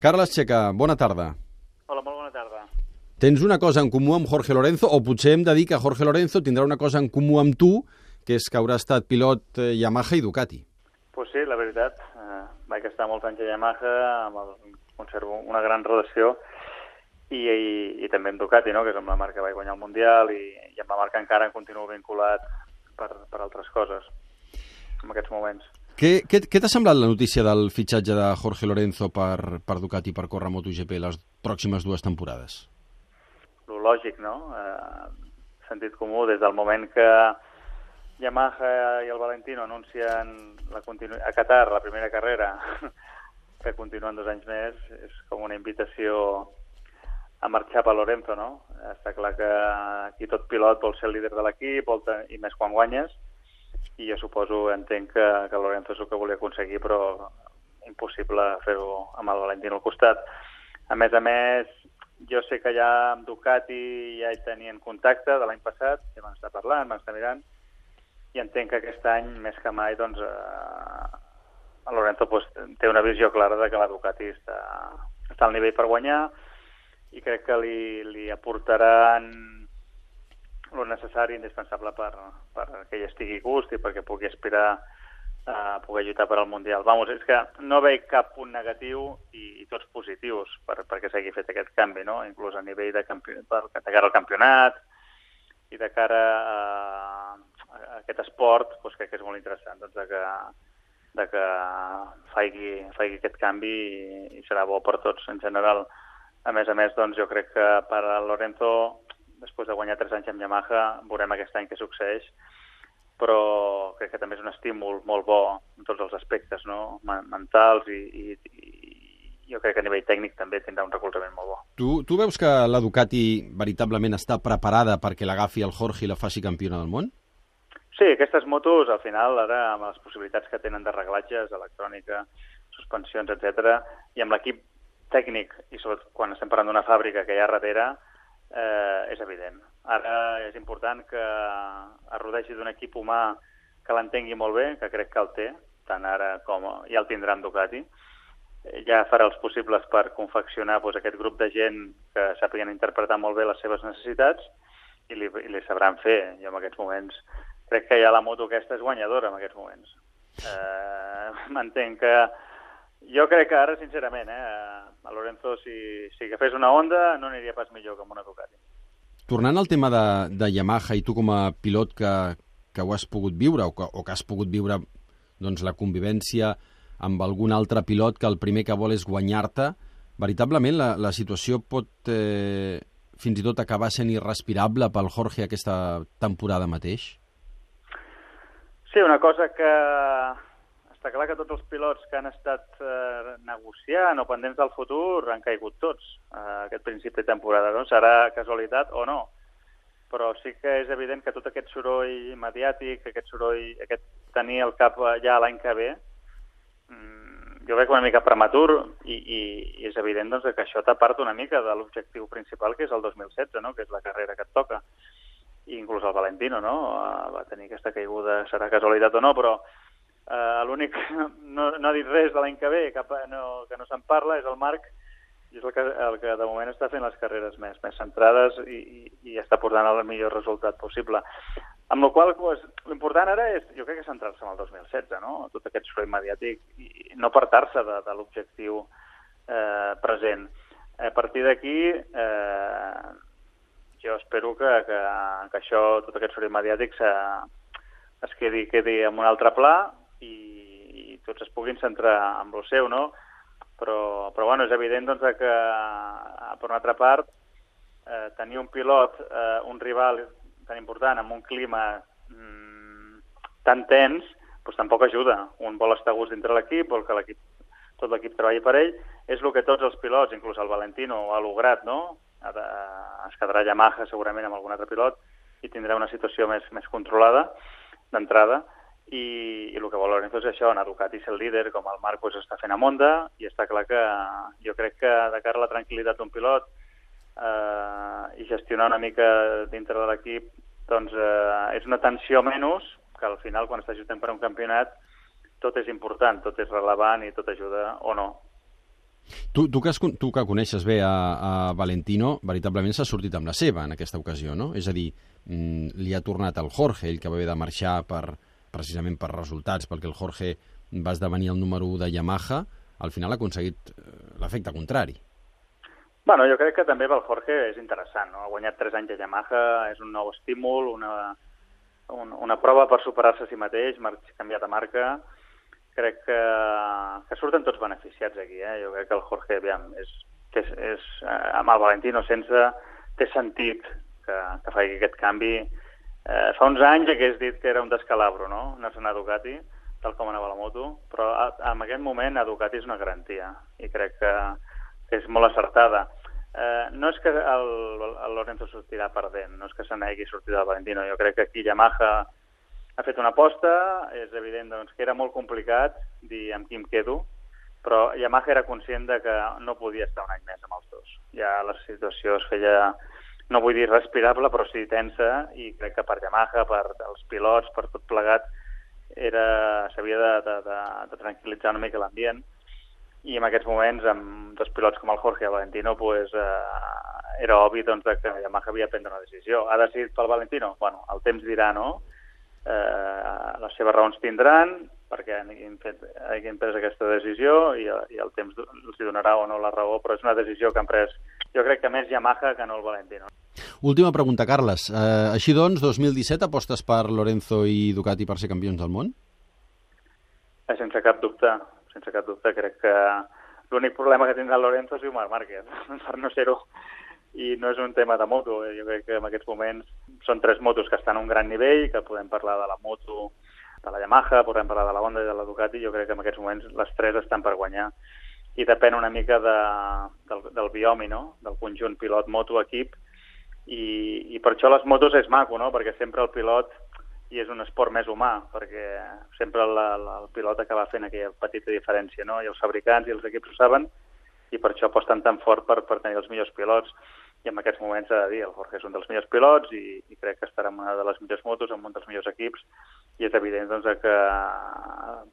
Carles Checa, bona tarda. Hola, molt bona tarda. Tens una cosa en comú amb Jorge Lorenzo, o potser hem de dir que Jorge Lorenzo tindrà una cosa en comú amb tu, que és que haurà estat pilot eh, Yamaha i Ducati. Pues sí, la veritat. Eh, vaig estar molts anys a Yamaha, amb el, conservo una gran relació, i, i, i també amb Ducati, no? que és amb la marca que vaig guanyar el Mundial, i, i amb la marca encara em continuo vinculat per, per altres coses en aquests moments. Què, què, què t'ha semblat la notícia del fitxatge de Jorge Lorenzo per, per Ducati per córrer MotoGP les pròximes dues temporades? Lo lògic, no? Eh, sentit comú, des del moment que Yamaha i el Valentino anuncien la continu... a Qatar la primera carrera, que continuen dos anys més, és com una invitació a marxar per Lorenzo, no? Està clar que aquí tot pilot vol ser líder de l'equip, i més quan guanyes, i jo suposo, entenc que, que Lorenzo és el que volia aconseguir, però impossible fer-ho amb el Valentino al costat. A més a més, jo sé que ja amb Ducati ja hi tenien contacte de l'any passat, ja vam estar parlant, vam estar mirant, i entenc que aquest any, més que mai, doncs, eh, el Lorenzo pues, té una visió clara de que la Ducati està, està al nivell per guanyar i crec que li, li aportaran el necessari, indispensable per, per que ell estigui gust i perquè pugui aspirar a poder lluitar per al Mundial. Vamos, és que no veig cap punt negatiu i, i tots positius per, perquè s'hagi fet aquest canvi, no? inclús a nivell de, campi per, de cara al campionat i de cara a, a aquest esport, doncs crec que és molt interessant doncs, de que, de que faigui, faigui aquest canvi i, i serà bo per tots en general. A més a més, doncs, jo crec que per a Lorenzo després de guanyar tres anys amb Yamaha, veurem aquest any què succeeix, però crec que també és un estímul molt bo en tots els aspectes, no? mentals i, i, i jo crec que a nivell tècnic també tindrà un recolzament molt bo. Tu, tu veus que la Ducati veritablement està preparada perquè l'agafi el Jorge i la faci campiona del món? Sí, aquestes motos, al final, ara, amb les possibilitats que tenen de reglatges, electrònica, suspensions, etc, i amb l'equip tècnic, i sobretot quan estem parlant d'una fàbrica que hi ha darrere, eh, és evident. Ara és important que es rodegi d'un equip humà que l'entengui molt bé, que crec que el té, tant ara com ja el tindrà en Ducati. Ja farà els possibles per confeccionar doncs, aquest grup de gent que sàpiguen interpretar molt bé les seves necessitats i li, i li sabran fer. Jo en aquests moments crec que ja la moto aquesta és guanyadora en aquests moments. Eh, M'entenc que jo crec que ara, sincerament, eh, a Lorenzo, si, si agafés una Honda, no aniria pas millor que amb una Ducati. Tornant al tema de, de Yamaha i tu com a pilot que, que ho has pogut viure o que, o que has pogut viure doncs, la convivència amb algun altre pilot que el primer que vol és guanyar-te, veritablement la, la situació pot eh, fins i tot acabar sent irrespirable pel Jorge aquesta temporada mateix? Sí, una cosa que està clar que tots els pilots que han estat eh, negociant o pendents del futur han caigut tots eh, aquest principi de temporada. No? Serà casualitat o no, però sí que és evident que tot aquest soroll mediàtic, aquest soroll, aquest tenir el cap ja l'any que ve, mm, jo veig una mica prematur i, i, i és evident doncs, que això t'aparta una mica de l'objectiu principal, que és el 2016, no? que és la carrera que et toca. I inclús el Valentino no? Eh, va tenir aquesta caiguda, serà casualitat o no, però Uh, L'únic que no, no ha dit res de l'any que ve, cap, no, que no se'n parla, és el Marc, i és el que, el que de moment està fent les carreres més, més centrades i, i, i està portant el millor resultat possible. Amb la qual pues, l'important ara és, jo crec que centrar-se en el 2016, no? tot aquest soroll mediàtic, i no apartar-se de, de l'objectiu eh, present. A partir d'aquí, eh, jo espero que, que, que això, tot aquest soroll mediàtic es quedi, quedi en un altre pla tots es puguin centrar en el seu, no? Però, però bueno, és evident doncs, que, per una altra part, eh, tenir un pilot, eh, un rival tan important, amb un clima mm, tan tens, doncs tampoc ajuda. Un vol estar a gust dintre l'equip, vol que l'equip tot l'equip treballi per ell, és el que tots els pilots, inclús el Valentino, ha lograt, no? Es quedarà Yamaha segurament amb algun altre pilot i tindrà una situació més, més controlada d'entrada, i, i el que vol Lorenzo és això, anar a Ducati ser el líder, com el Marc pues, està fent a Monda, i està clar que jo crec que de cara a la tranquil·litat d'un pilot eh, i gestionar una mica dintre de l'equip, doncs eh, és una tensió menys, que al final, quan estàs lluitant per un campionat, tot és important, tot és relevant i tot ajuda o no. Tu, tu, que, has, tu que coneixes bé a, a Valentino, veritablement s'ha sortit amb la seva en aquesta ocasió, no? És a dir, mm, li ha tornat el Jorge, ell que va haver de marxar per, precisament per resultats, perquè el Jorge va esdevenir el número 1 de Yamaha, al final ha aconseguit eh, l'efecte contrari. Bueno, jo crec que també pel Jorge és interessant, no? Ha guanyat 3 anys a Yamaha, és un nou estímul, una, un, una prova per superar-se a si mateix, canviar de marca. Crec que, que surten tots beneficiats aquí, eh? Jo crec que el Jorge, aviam, és, és, és, eh, amb el Valentino sense, té sentit que, que faci aquest canvi. Eh, fa uns anys hagués dit que era un descalabro, no?, anar-se'n a Ducati, tal com anava la moto, però a, en aquest moment a Ducati és una garantia i crec que, és molt acertada. Eh, no és que el, el Lorenzo sortirà perdent, no és que se n'hagi sortit del Valentino. Jo crec que aquí Yamaha ha fet una aposta, és evident doncs, que era molt complicat dir amb qui em quedo, però Yamaha era conscient de que no podia estar un any més amb els dos. Ja la situació es feia, no vull dir respirable, però sí tensa, i crec que per Yamaha, per els pilots, per tot plegat, s'havia de, de, de, de tranquil·litzar una mica l'ambient i en aquests moments, amb dos pilots com el Jorge i el Valentino, pues, eh, era obvi doncs, que Yamaha havia de prendre una decisió. Ha decidit pel Valentino? Bueno, el temps dirà, no? Eh, les seves raons tindran, perquè hagin, fet, hagin pres aquesta decisió i, i el temps els donarà o no la raó, però és una decisió que han pres, jo crec que més Yamaha que no el Valentino. Última pregunta, Carles. Eh, així doncs, 2017 apostes per Lorenzo i Ducati per ser campions del món? Eh, sense cap dubte sense cap dubte. Crec que l'únic problema que tindrà Lorenzo és Marc Márquez, per no ser-ho. I no és un tema de moto, eh? jo crec que en aquests moments són tres motos que estan a un gran nivell, que podem parlar de la moto de la Yamaha, podem parlar de la Honda i de la Ducati, jo crec que en aquests moments les tres estan per guanyar i depèn una mica de, del, del biomi, no? del conjunt pilot-moto-equip, i, i per això les motos és maco, no? perquè sempre el pilot i és un esport més humà, perquè sempre la, la, el pilot acaba fent aquella petita diferència, no? i els fabricants i els equips ho saben, i per això aposten tan fort per, per tenir els millors pilots, i en aquests moments s'ha de dir, el Jorge és un dels millors pilots i, i crec que estarà en una de les millors motos, amb un dels millors equips, i és evident doncs, que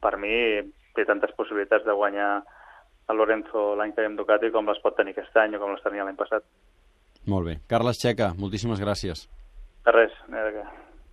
per mi té tantes possibilitats de guanyar el Lorenzo l'any que ve amb Ducati com les pot tenir aquest any o com les tenia l'any passat. Molt bé. Carles Checa, moltíssimes gràcies. De res, de.